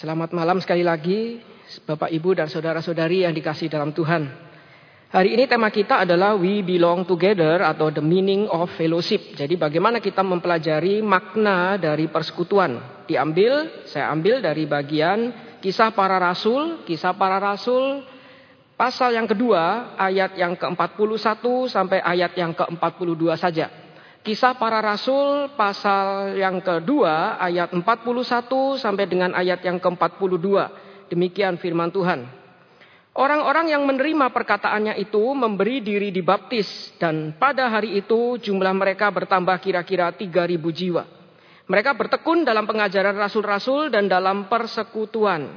Selamat malam sekali lagi Bapak Ibu dan saudara-saudari yang dikasih dalam Tuhan. Hari ini tema kita adalah We Belong Together atau The Meaning of Fellowship. Jadi bagaimana kita mempelajari makna dari persekutuan. Diambil, saya ambil dari bagian kisah para rasul. Kisah para rasul pasal yang kedua ayat yang ke-41 sampai ayat yang ke-42 saja. Kisah para Rasul pasal yang kedua ayat 41 sampai dengan ayat yang ke-42. Demikian firman Tuhan. Orang-orang yang menerima perkataannya itu memberi diri dibaptis dan pada hari itu jumlah mereka bertambah kira-kira 3000 jiwa. Mereka bertekun dalam pengajaran rasul-rasul dan dalam persekutuan.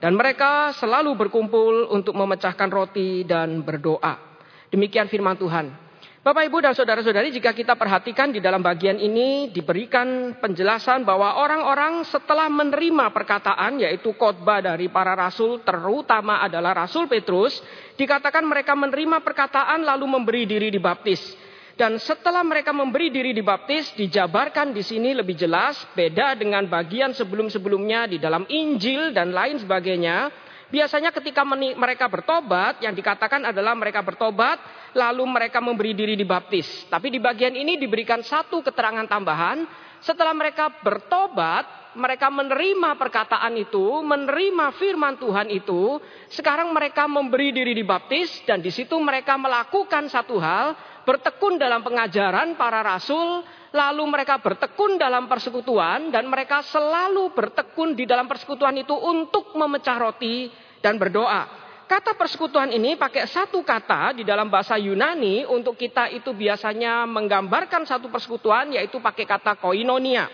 Dan mereka selalu berkumpul untuk memecahkan roti dan berdoa. Demikian firman Tuhan. Bapak Ibu dan saudara-saudari jika kita perhatikan di dalam bagian ini diberikan penjelasan bahwa orang-orang setelah menerima perkataan yaitu khotbah dari para rasul terutama adalah Rasul Petrus dikatakan mereka menerima perkataan lalu memberi diri dibaptis. Dan setelah mereka memberi diri dibaptis dijabarkan di sini lebih jelas beda dengan bagian sebelum-sebelumnya di dalam Injil dan lain sebagainya Biasanya ketika mereka bertobat, yang dikatakan adalah mereka bertobat, lalu mereka memberi diri dibaptis. Tapi di bagian ini diberikan satu keterangan tambahan, setelah mereka bertobat, mereka menerima perkataan itu, menerima firman Tuhan itu, sekarang mereka memberi diri dibaptis dan di situ mereka melakukan satu hal, bertekun dalam pengajaran para rasul, lalu mereka bertekun dalam persekutuan dan mereka selalu bertekun di dalam persekutuan itu untuk memecah roti dan berdoa. Kata persekutuan ini pakai satu kata di dalam bahasa Yunani untuk kita itu biasanya menggambarkan satu persekutuan yaitu pakai kata koinonia.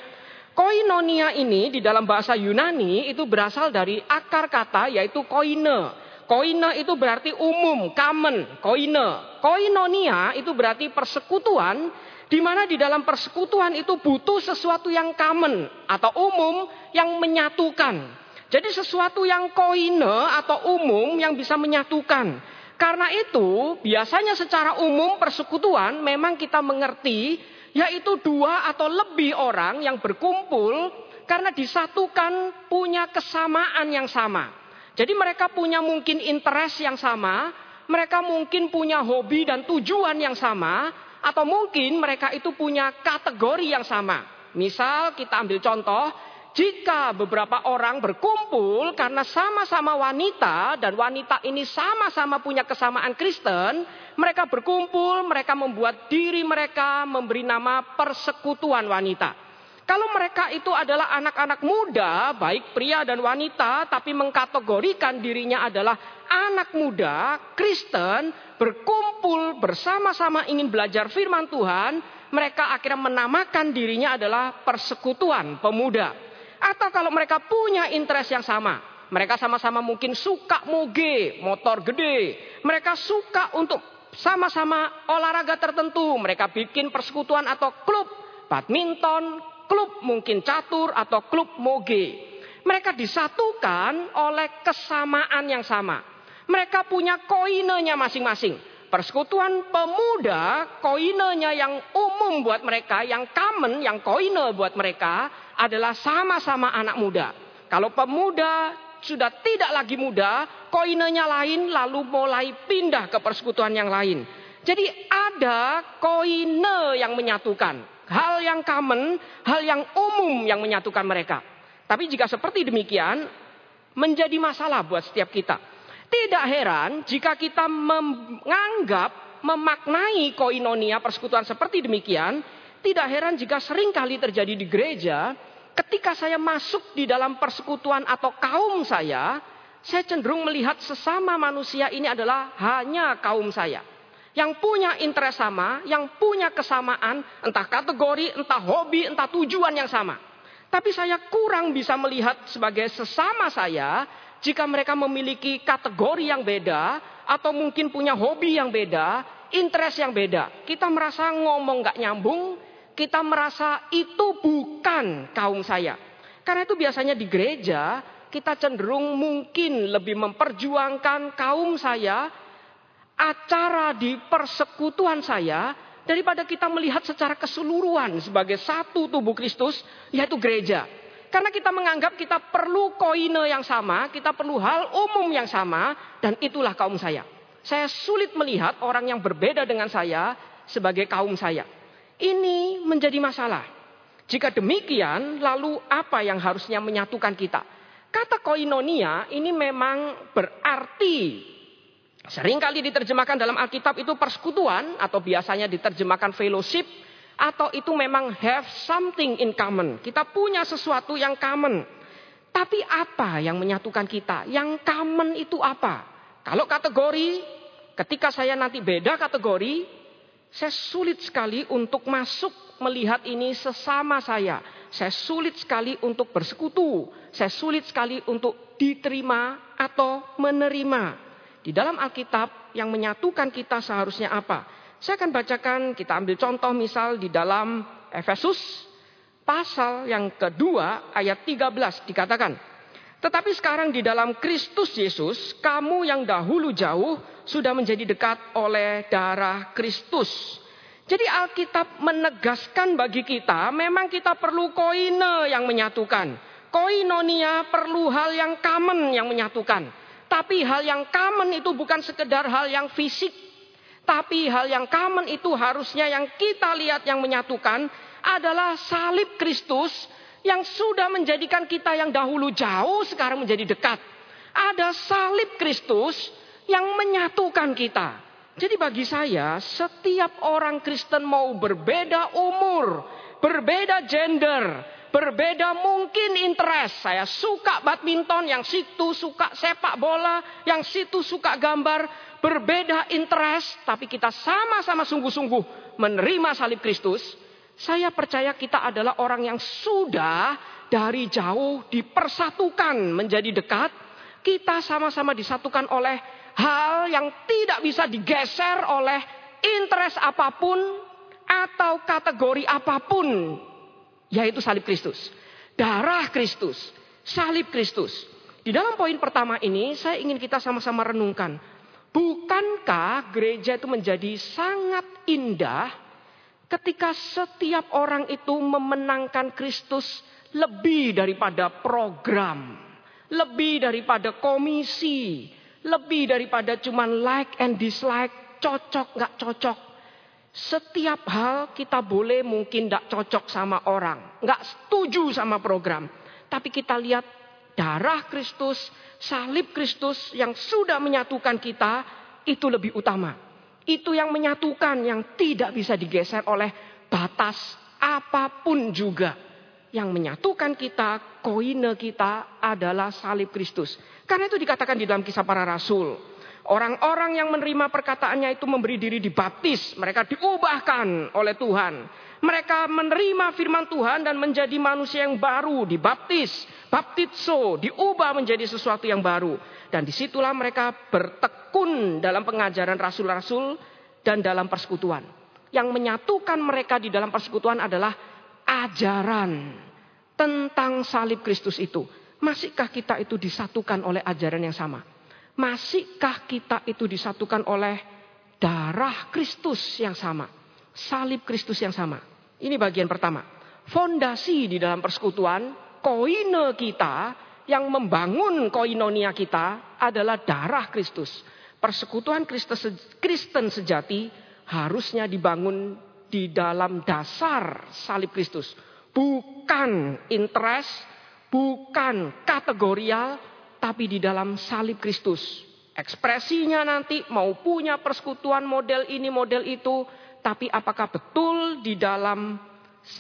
Koinonia ini di dalam bahasa Yunani itu berasal dari akar kata yaitu koine. Koine itu berarti umum, common, koine. Koinonia itu berarti persekutuan di mana di dalam persekutuan itu butuh sesuatu yang common atau umum yang menyatukan. Jadi sesuatu yang koine atau umum yang bisa menyatukan. Karena itu biasanya secara umum persekutuan memang kita mengerti yaitu dua atau lebih orang yang berkumpul karena disatukan punya kesamaan yang sama. Jadi mereka punya mungkin interest yang sama, mereka mungkin punya hobi dan tujuan yang sama, atau mungkin mereka itu punya kategori yang sama. Misal kita ambil contoh, jika beberapa orang berkumpul karena sama-sama wanita dan wanita ini sama-sama punya kesamaan Kristen, mereka berkumpul, mereka membuat diri mereka memberi nama persekutuan wanita. Kalau mereka itu adalah anak-anak muda, baik pria dan wanita, tapi mengkategorikan dirinya adalah anak muda Kristen, berkumpul bersama-sama ingin belajar firman Tuhan, mereka akhirnya menamakan dirinya adalah persekutuan pemuda. Atau kalau mereka punya interest yang sama, mereka sama-sama mungkin suka moge, motor gede, mereka suka untuk sama-sama olahraga tertentu, mereka bikin persekutuan atau klub badminton, klub mungkin catur atau klub moge. Mereka disatukan oleh kesamaan yang sama. Mereka punya koinenya masing-masing. Persekutuan pemuda, koinenya yang umum buat mereka, yang common, yang koine buat mereka adalah sama-sama anak muda. Kalau pemuda sudah tidak lagi muda, koinenya lain lalu mulai pindah ke persekutuan yang lain. Jadi ada koine yang menyatukan. Hal yang common, hal yang umum yang menyatukan mereka. Tapi jika seperti demikian, menjadi masalah buat setiap kita. Tidak heran jika kita menganggap, memaknai koinonia persekutuan seperti demikian. Tidak heran jika sering kali terjadi di gereja, ketika saya masuk di dalam persekutuan atau kaum saya, saya cenderung melihat sesama manusia ini adalah hanya kaum saya yang punya interest sama, yang punya kesamaan, entah kategori, entah hobi, entah tujuan yang sama. Tapi saya kurang bisa melihat sebagai sesama saya jika mereka memiliki kategori yang beda atau mungkin punya hobi yang beda, interest yang beda. Kita merasa ngomong gak nyambung, kita merasa itu bukan kaum saya. Karena itu biasanya di gereja kita cenderung mungkin lebih memperjuangkan kaum saya acara di persekutuan saya daripada kita melihat secara keseluruhan sebagai satu tubuh Kristus yaitu gereja. Karena kita menganggap kita perlu koine yang sama, kita perlu hal umum yang sama, dan itulah kaum saya. Saya sulit melihat orang yang berbeda dengan saya sebagai kaum saya. Ini menjadi masalah. Jika demikian, lalu apa yang harusnya menyatukan kita? Kata koinonia ini memang berarti sering kali diterjemahkan dalam Alkitab itu persekutuan atau biasanya diterjemahkan fellowship atau itu memang have something in common. Kita punya sesuatu yang common. Tapi apa yang menyatukan kita? Yang common itu apa? Kalau kategori, ketika saya nanti beda kategori, saya sulit sekali untuk masuk melihat ini sesama saya. Saya sulit sekali untuk bersekutu. Saya sulit sekali untuk diterima atau menerima. Di dalam Alkitab yang menyatukan kita seharusnya apa? Saya akan bacakan, kita ambil contoh misal di dalam Efesus pasal yang kedua ayat 13 dikatakan. Tetapi sekarang di dalam Kristus Yesus, kamu yang dahulu jauh sudah menjadi dekat oleh darah Kristus. Jadi Alkitab menegaskan bagi kita, memang kita perlu koine yang menyatukan. Koinonia perlu hal yang common yang menyatukan. Tapi hal yang common itu bukan sekedar hal yang fisik, tapi hal yang common itu harusnya yang kita lihat yang menyatukan adalah salib Kristus yang sudah menjadikan kita yang dahulu jauh sekarang menjadi dekat. Ada salib Kristus yang menyatukan kita. Jadi bagi saya setiap orang Kristen mau berbeda umur, berbeda gender, berbeda mungkin interest. Saya suka badminton, yang situ suka sepak bola, yang situ suka gambar berbeda interest, tapi kita sama-sama sungguh-sungguh menerima salib Kristus, saya percaya kita adalah orang yang sudah dari jauh dipersatukan menjadi dekat. Kita sama-sama disatukan oleh hal yang tidak bisa digeser oleh interest apa pun atau kategori apa pun, yaitu salib Kristus, darah Kristus, salib Kristus. Di dalam poin pertama ini, saya ingin kita sama-sama renungkan Bukankah gereja itu menjadi sangat indah ketika setiap orang itu memenangkan Kristus lebih daripada program, lebih daripada komisi, lebih daripada cuman like and dislike, cocok nggak cocok. Setiap hal kita boleh mungkin tidak cocok sama orang, nggak setuju sama program, tapi kita lihat darah Kristus, salib Kristus yang sudah menyatukan kita itu lebih utama. Itu yang menyatukan yang tidak bisa digeser oleh batas apa pun juga. Yang menyatukan kita, koine kita adalah salib Kristus. Karena itu dikatakan di dalam kisah para rasul. Orang-orang yang menerima perkataannya itu memberi diri dibaptis. Mereka diubahkan oleh Tuhan. Mereka menerima firman Tuhan dan menjadi manusia yang baru, dibaptis, baptizo, diubah menjadi sesuatu yang baru. Dan di situlah mereka bertekun dalam pengajaran rasul-rasul dan dalam persekutuan. Yang menyatukan mereka di dalam persekutuan adalah ajaran tentang salib Kristus itu. Masihkah kita itu disatukan oleh ajaran yang sama? Masihkah kita itu disatukan oleh darah Kristus yang sama? Salib Kristus yang sama? Ini bagian pertama. Fondasi di dalam persekutuan, koine kita yang membangun koinonia kita adalah darah Kristus. Persekutuan Kristen sejati harusnya dibangun di dalam dasar salib Kristus. Bukan interest, bukan kategorial, tapi di dalam salib Kristus. Ekspresinya nanti mau punya persekutuan model ini, model itu, tapi apakah betul di dalam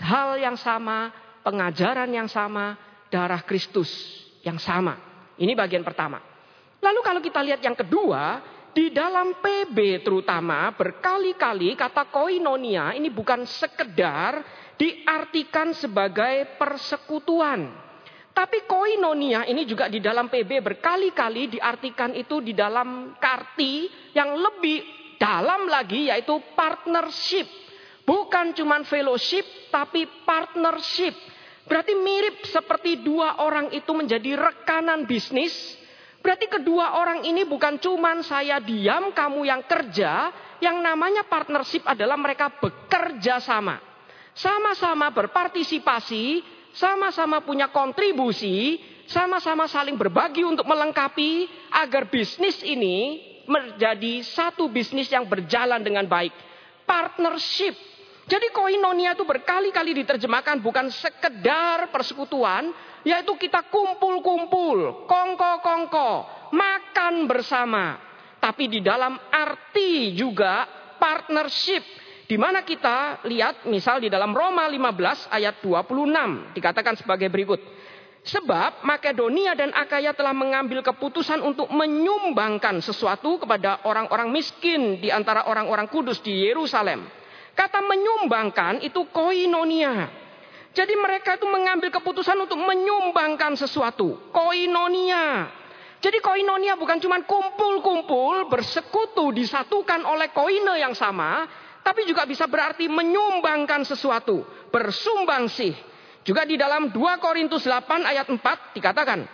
hal yang sama, pengajaran yang sama, darah Kristus yang sama? Ini bagian pertama. Lalu kalau kita lihat yang kedua, di dalam PB terutama berkali-kali kata koinonia ini bukan sekedar diartikan sebagai persekutuan. Tapi koinonia ini juga di dalam PB berkali-kali diartikan itu di dalam karti yang lebih dalam lagi yaitu partnership. Bukan cuma fellowship tapi partnership. Berarti mirip seperti dua orang itu menjadi rekanan bisnis. Berarti kedua orang ini bukan cuma saya diam, kamu yang kerja. Yang namanya partnership adalah mereka bekerja sama. Sama-sama berpartisipasi, sama-sama punya kontribusi, sama-sama saling berbagi untuk melengkapi agar bisnis ini menjadi satu bisnis yang berjalan dengan baik. Partnership. Jadi koinonia itu berkali-kali diterjemahkan bukan sekedar persekutuan, yaitu kita kumpul-kumpul, kongko-kongko, makan bersama. Tapi di dalam arti juga partnership di mana kita lihat misal di dalam Roma 15 ayat 26 dikatakan sebagai berikut. Sebab Makedonia dan Akaya telah mengambil keputusan untuk menyumbangkan sesuatu kepada orang-orang miskin di antara orang-orang kudus di Yerusalem. Kata menyumbangkan itu koinonia. Jadi mereka itu mengambil keputusan untuk menyumbangkan sesuatu. Koinonia. Jadi koinonia bukan cuma kumpul-kumpul, bersekutu, disatukan oleh koine yang sama. Tapi juga bisa berarti menyumbangkan sesuatu. Bersumbangsih. Juga di dalam 2 Korintus 8 ayat 4 dikatakan.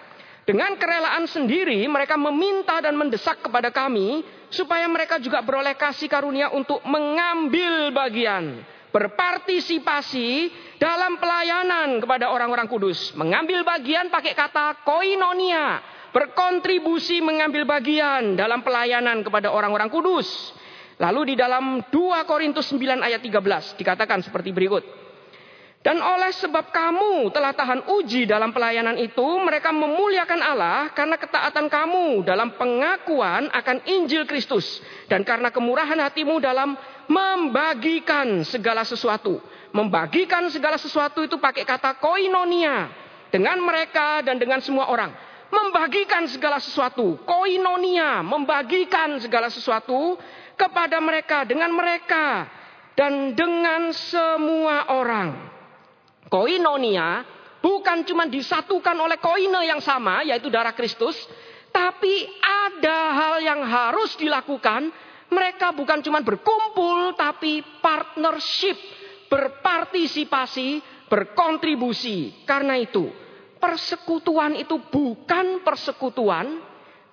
Dengan kerelaan sendiri mereka meminta dan mendesak kepada kami. Supaya mereka juga beroleh kasih karunia untuk mengambil bagian. Berpartisipasi dalam pelayanan kepada orang-orang kudus. Mengambil bagian pakai kata koinonia. Berkontribusi mengambil bagian dalam pelayanan kepada orang-orang kudus. Lalu di dalam 2 Korintus 9 ayat 13 dikatakan seperti berikut. Dan oleh sebab kamu telah tahan uji dalam pelayanan itu, mereka memuliakan Allah karena ketaatan kamu dalam pengakuan akan Injil Kristus. Dan karena kemurahan hatimu dalam membagikan segala sesuatu. Membagikan segala sesuatu itu pakai kata koinonia. Dengan mereka dan dengan semua orang. Membagikan segala sesuatu. Koinonia. Membagikan segala sesuatu kepada mereka, dengan mereka, dan dengan semua orang. Koinonia bukan cuma disatukan oleh koine yang sama, yaitu darah Kristus, tapi ada hal yang harus dilakukan. Mereka bukan cuma berkumpul, tapi partnership, berpartisipasi, berkontribusi. Karena itu, persekutuan itu bukan persekutuan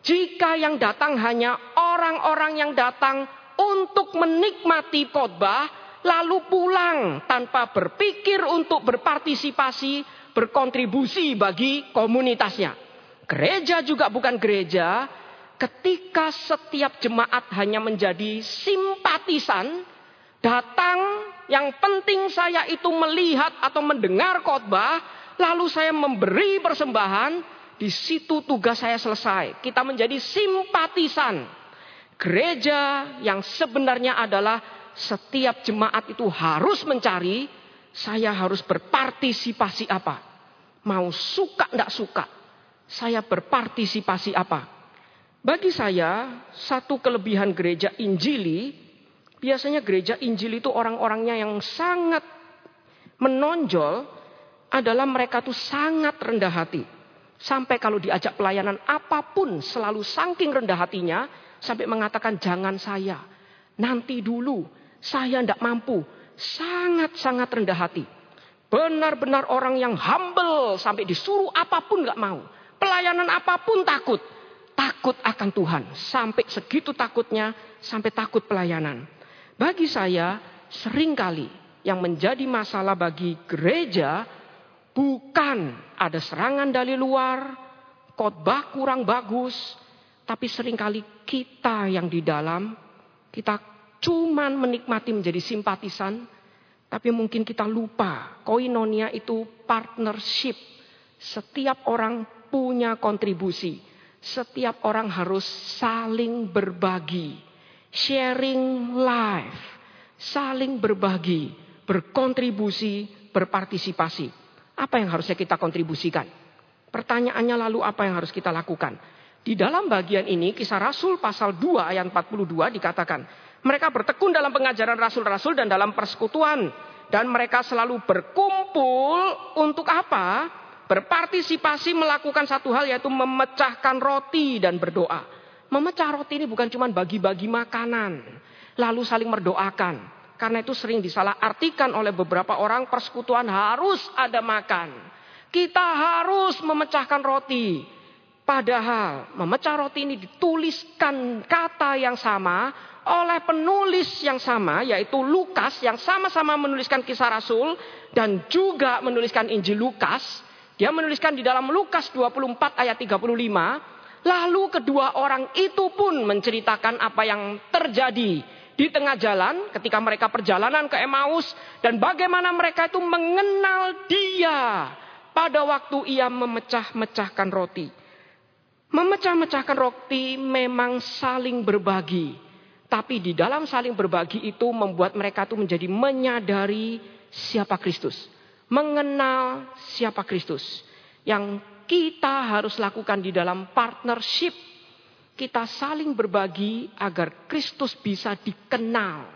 jika yang datang hanya orang-orang yang datang untuk menikmati khotbah, lalu pulang tanpa berpikir untuk berpartisipasi, berkontribusi bagi komunitasnya. Gereja juga bukan gereja ketika setiap jemaat hanya menjadi simpatisan, datang yang penting saya itu melihat atau mendengar khotbah, lalu saya memberi persembahan, di situ tugas saya selesai. Kita menjadi simpatisan. Gereja yang sebenarnya adalah setiap jemaat itu harus mencari, saya harus berpartisipasi apa. Mau suka tidak suka, saya berpartisipasi apa. Bagi saya, satu kelebihan gereja Injili, biasanya gereja Injili itu orang-orangnya yang sangat menonjol adalah mereka tuh sangat rendah hati. Sampai kalau diajak pelayanan apa pun selalu saking rendah hatinya. Sampai mengatakan jangan saya. Nanti dulu saya tidak mampu. Sangat-sangat rendah hati. Benar-benar orang yang humble sampai disuruh apa pun nggak mau. Pelayanan apa pun takut. Takut akan Tuhan. Sampai segitu takutnya, sampai takut pelayanan. Bagi saya, sering kali yang menjadi masalah bagi gereja Bukan ada serangan dari luar, khotbah kurang bagus, tapi sering kali kita yang di dalam, kita cuman menikmati menjadi simpatisan, tapi mungkin kita lupa koinonia itu partnership. Setiap orang punya kontribusi. Setiap orang harus saling berbagi. Sharing life. Saling berbagi. Berkontribusi, berpartisipasi. Apa yang harusnya kita kontribusikan? Pertanyaannya lalu apa yang harus kita lakukan? Di dalam bagian ini kisah Rasul pasal 2 ayat 42 dikatakan. Mereka bertekun dalam pengajaran Rasul-Rasul dan dalam persekutuan. Dan mereka selalu berkumpul untuk apa? Berpartisipasi melakukan satu hal yaitu memecahkan roti dan berdoa. Memecah roti ini bukan cuma bagi-bagi makanan. Lalu saling mendoakan. Karena itu sering disalah artikan oleh beberapa orang persekutuan harus ada makan. Kita harus memecahkan roti. Padahal memecah roti ini dituliskan kata yang sama oleh penulis yang sama yaitu Lukas yang sama-sama menuliskan kisah Rasul dan juga menuliskan Injil Lukas. Dia menuliskan di dalam Lukas 24 ayat 35. Lalu kedua orang itu pun menceritakan apa yang terjadi di tengah jalan ketika mereka perjalanan ke Emmaus dan bagaimana mereka itu mengenal dia pada waktu ia memecah-mecahkan roti. Memecah-mecahkan roti memang saling berbagi. Tapi di dalam saling berbagi itu membuat mereka itu menjadi menyadari siapa Kristus. Mengenal siapa Kristus. Yang kita harus lakukan di dalam partnership. Kita saling berbagi agar Kristus bisa dikenal.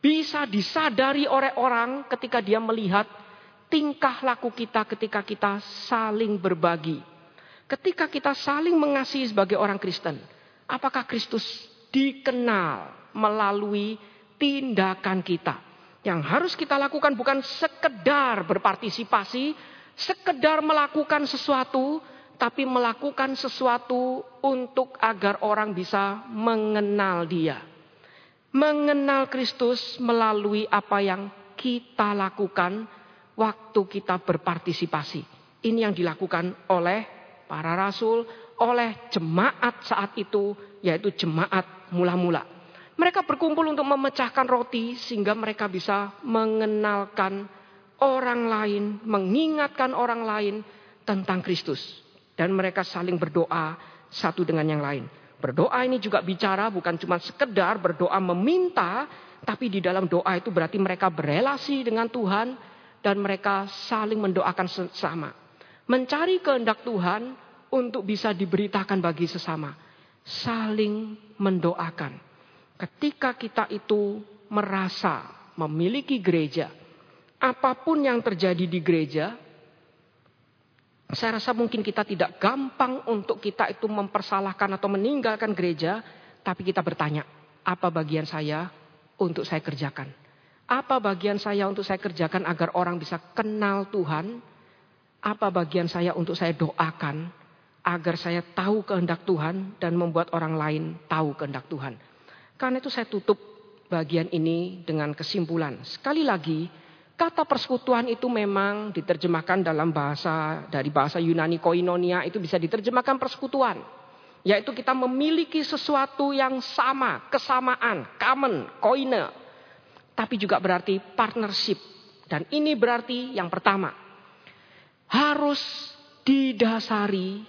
Bisa disadari oleh orang ketika dia melihat tingkah laku kita ketika kita saling berbagi Ketika kita saling mengasihi sebagai orang Kristen, apakah Kristus dikenal melalui tindakan kita? Yang harus kita lakukan bukan sekedar berpartisipasi, sekedar melakukan sesuatu, tapi melakukan sesuatu untuk agar orang bisa mengenal Dia. Mengenal Kristus melalui apa yang kita lakukan waktu kita berpartisipasi. Ini yang dilakukan oleh para rasul, oleh jemaat saat itu, yaitu jemaat mula-mula. Mereka berkumpul untuk memecahkan roti sehingga mereka bisa mengenalkan orang lain, mengingatkan orang lain tentang Kristus. Dan mereka saling berdoa satu dengan yang lain. Berdoa ini juga bicara bukan cuma sekedar berdoa meminta, tapi di dalam doa itu berarti mereka berelasi dengan Tuhan dan mereka saling mendoakan sesama mencari kehendak Tuhan untuk bisa diberitakan bagi sesama. Saling mendoakan. Ketika kita itu merasa memiliki gereja, apa pun yang terjadi di gereja, saya rasa mungkin kita tidak gampang untuk kita itu mempersalahkan atau meninggalkan gereja, tapi kita bertanya, apa bagian saya untuk saya kerjakan? Apa bagian saya untuk saya kerjakan agar orang bisa kenal Tuhan? apa bagian saya untuk saya doakan agar saya tahu kehendak Tuhan dan membuat orang lain tahu kehendak Tuhan. Karena itu saya tutup bagian ini dengan kesimpulan. Sekali lagi, kata persekutuan itu memang diterjemahkan dalam bahasa dari bahasa Yunani koinonia itu bisa diterjemahkan persekutuan. Yaitu kita memiliki sesuatu yang sama, kesamaan, common, koine. Tapi juga berarti partnership. Dan ini berarti yang pertama, harus didasari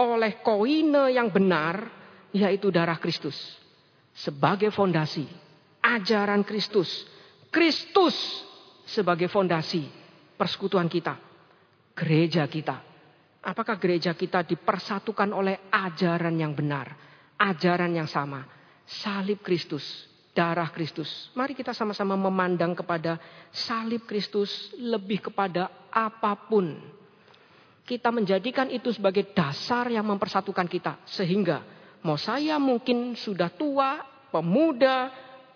oleh koine yang benar, yaitu darah Kristus. Sebagai fondasi, ajaran Kristus. Kristus sebagai fondasi persekutuan kita. Gereja kita. Apakah gereja kita dipersatukan oleh ajaran yang benar? Ajaran yang sama. Salib Kristus, darah Kristus. Mari kita sama-sama memandang kepada salib Kristus lebih kepada apa pun kita menjadikan itu sebagai dasar yang mempersatukan kita. Sehingga mau saya mungkin sudah tua, pemuda,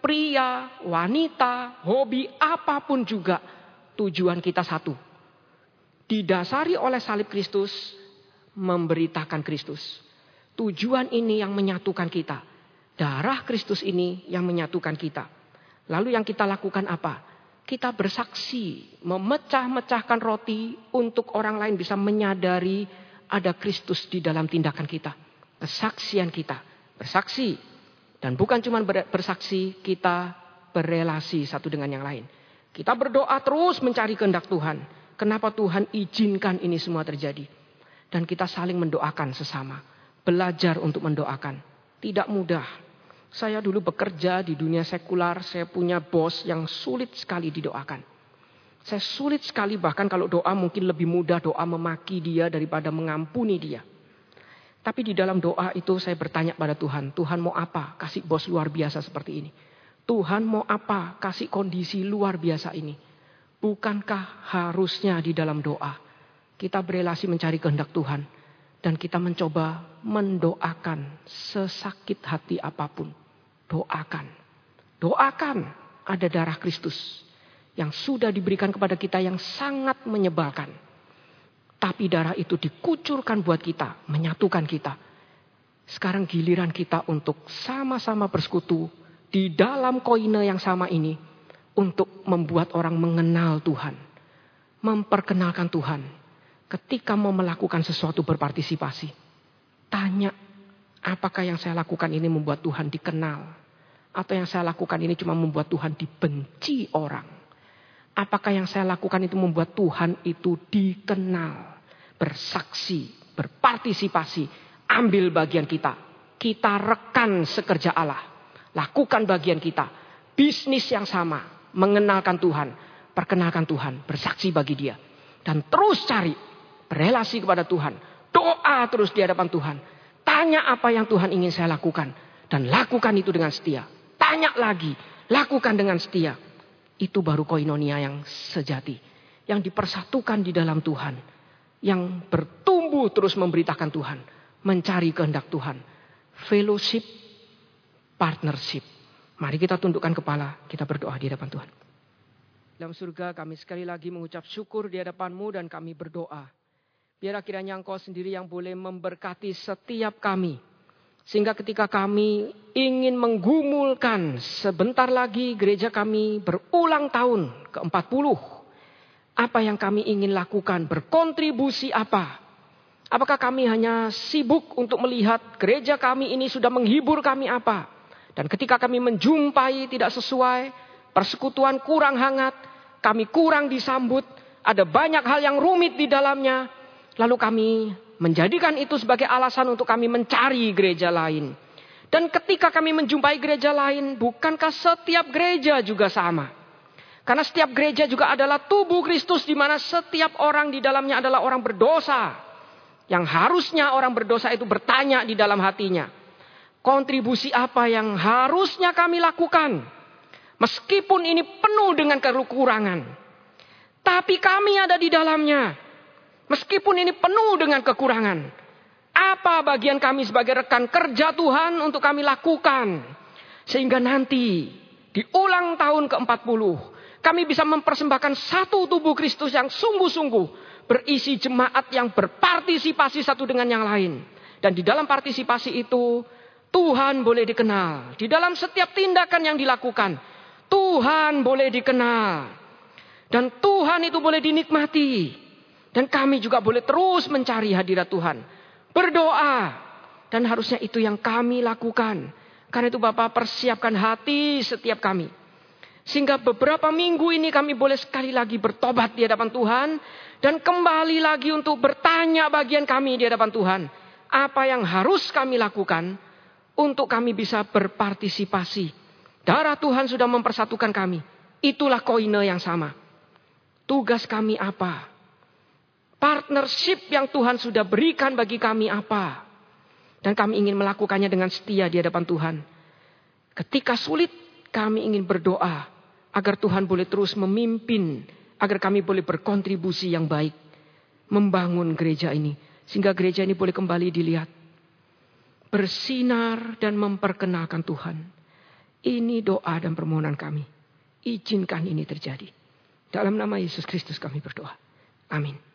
pria, wanita, hobi, apa pun juga. Tujuan kita satu. Didasari oleh salib Kristus, memberitakan Kristus. Tujuan ini yang menyatukan kita. Darah Kristus ini yang menyatukan kita. Lalu yang kita lakukan apa? kita bersaksi, memecah-mecahkan roti untuk orang lain bisa menyadari ada Kristus di dalam tindakan kita. Kesaksian kita, bersaksi. Dan bukan cuma bersaksi, kita berelasi satu dengan yang lain. Kita berdoa terus mencari kehendak Tuhan. Kenapa Tuhan izinkan ini semua terjadi? Dan kita saling mendoakan sesama. Belajar untuk mendoakan. Tidak mudah, saya dulu bekerja di dunia sekular, saya punya bos yang sulit sekali didoakan. Saya sulit sekali bahkan kalau doa mungkin lebih mudah doa memaki dia daripada mengampuni dia. Tapi di dalam doa itu saya bertanya pada Tuhan, Tuhan mau apa? Kasih bos luar biasa seperti ini. Tuhan mau apa? Kasih kondisi luar biasa ini. Bukankah harusnya di dalam doa kita berelasi mencari kehendak Tuhan dan kita mencoba mendoakan sesakit hati apa pun doakan. Doakan ada darah Kristus yang sudah diberikan kepada kita yang sangat menyebalkan. Tapi darah itu dikucurkan buat kita, menyatukan kita. Sekarang giliran kita untuk sama-sama bersekutu di dalam koine yang sama ini untuk membuat orang mengenal Tuhan, memperkenalkan Tuhan. Ketika mau melakukan sesuatu berpartisipasi, tanya apakah yang saya lakukan ini membuat Tuhan dikenal atau yang saya lakukan ini cuma membuat Tuhan dibenci orang. Apakah yang saya lakukan itu membuat Tuhan itu dikenal? Bersaksi, berpartisipasi, ambil bagian kita. Kita rekan sekerja Allah. Lakukan bagian kita. Bisnis yang sama, mengenalkan Tuhan, perkenalkan Tuhan, bersaksi bagi Dia. Dan terus cari berelasi kepada Tuhan. Doa terus di hadapan Tuhan. Tanya apa yang Tuhan ingin saya lakukan. Dan lakukan itu dengan setia. Tanya lagi, lakukan dengan setia. Itu baru koinonia yang sejati. Yang dipersatukan di dalam Tuhan yang bertumbuh terus memberitakan Tuhan, mencari kehendak Tuhan. Fellowship, partnership. Mari kita tundukkan kepala, kita berdoa di hadapan Tuhan. Dalam surga kami sekali lagi mengucap syukur di hadapanmu dan kami berdoa. Biar akhirnya engkau sendiri yang boleh memberkati setiap kami. Sehingga ketika kami ingin menggumulkan sebentar lagi gereja kami berulang tahun ke-40 apa yang kami ingin lakukan, berkontribusi apa. Apakah kami hanya sibuk untuk melihat gereja kami ini sudah menghibur kami apa? Dan ketika kami menjumpai tidak sesuai, persekutuan kurang hangat, kami kurang disambut, ada banyak hal yang rumit di dalamnya, lalu kami menjadikan itu sebagai alasan untuk kami mencari gereja lain. Dan ketika kami menjumpai gereja lain, bukankah setiap gereja juga sama? Karena setiap gereja juga adalah tubuh Kristus di mana setiap orang di dalamnya adalah orang berdosa. Yang harusnya orang berdosa itu bertanya di dalam hatinya. Kontribusi apa yang harusnya kami lakukan? Meskipun ini penuh dengan kekurangan. Tapi kami ada di dalamnya. Meskipun ini penuh dengan kekurangan. Apa bagian kami sebagai rekan kerja Tuhan untuk kami lakukan. Sehingga nanti di ulang tahun ke-40 kami bisa mempersembahkan satu tubuh Kristus yang sungguh-sungguh berisi jemaat yang berpartisipasi satu dengan yang lain. Dan di dalam partisipasi itu Tuhan boleh dikenal. Di dalam setiap tindakan yang dilakukan Tuhan boleh dikenal. Dan Tuhan itu boleh dinikmati. Dan kami juga boleh terus mencari hadirat Tuhan. Berdoa. Dan harusnya itu yang kami lakukan. Karena itu Bapak persiapkan hati setiap kami sehingga beberapa minggu ini kami boleh sekali lagi bertobat di hadapan Tuhan. Dan kembali lagi untuk bertanya bagian kami di hadapan Tuhan. Apa yang harus kami lakukan untuk kami bisa berpartisipasi. Darah Tuhan sudah mempersatukan kami. Itulah koine yang sama. Tugas kami apa? Partnership yang Tuhan sudah berikan bagi kami apa? Dan kami ingin melakukannya dengan setia di hadapan Tuhan. Ketika sulit, kami ingin berdoa agar Tuhan boleh terus memimpin, agar kami boleh berkontribusi yang baik membangun gereja ini, sehingga gereja ini boleh kembali dilihat bersinar dan memperkenalkan Tuhan. Ini doa dan permohonan kami. Izinkan ini terjadi. Dalam nama Yesus Kristus kami berdoa. Amin.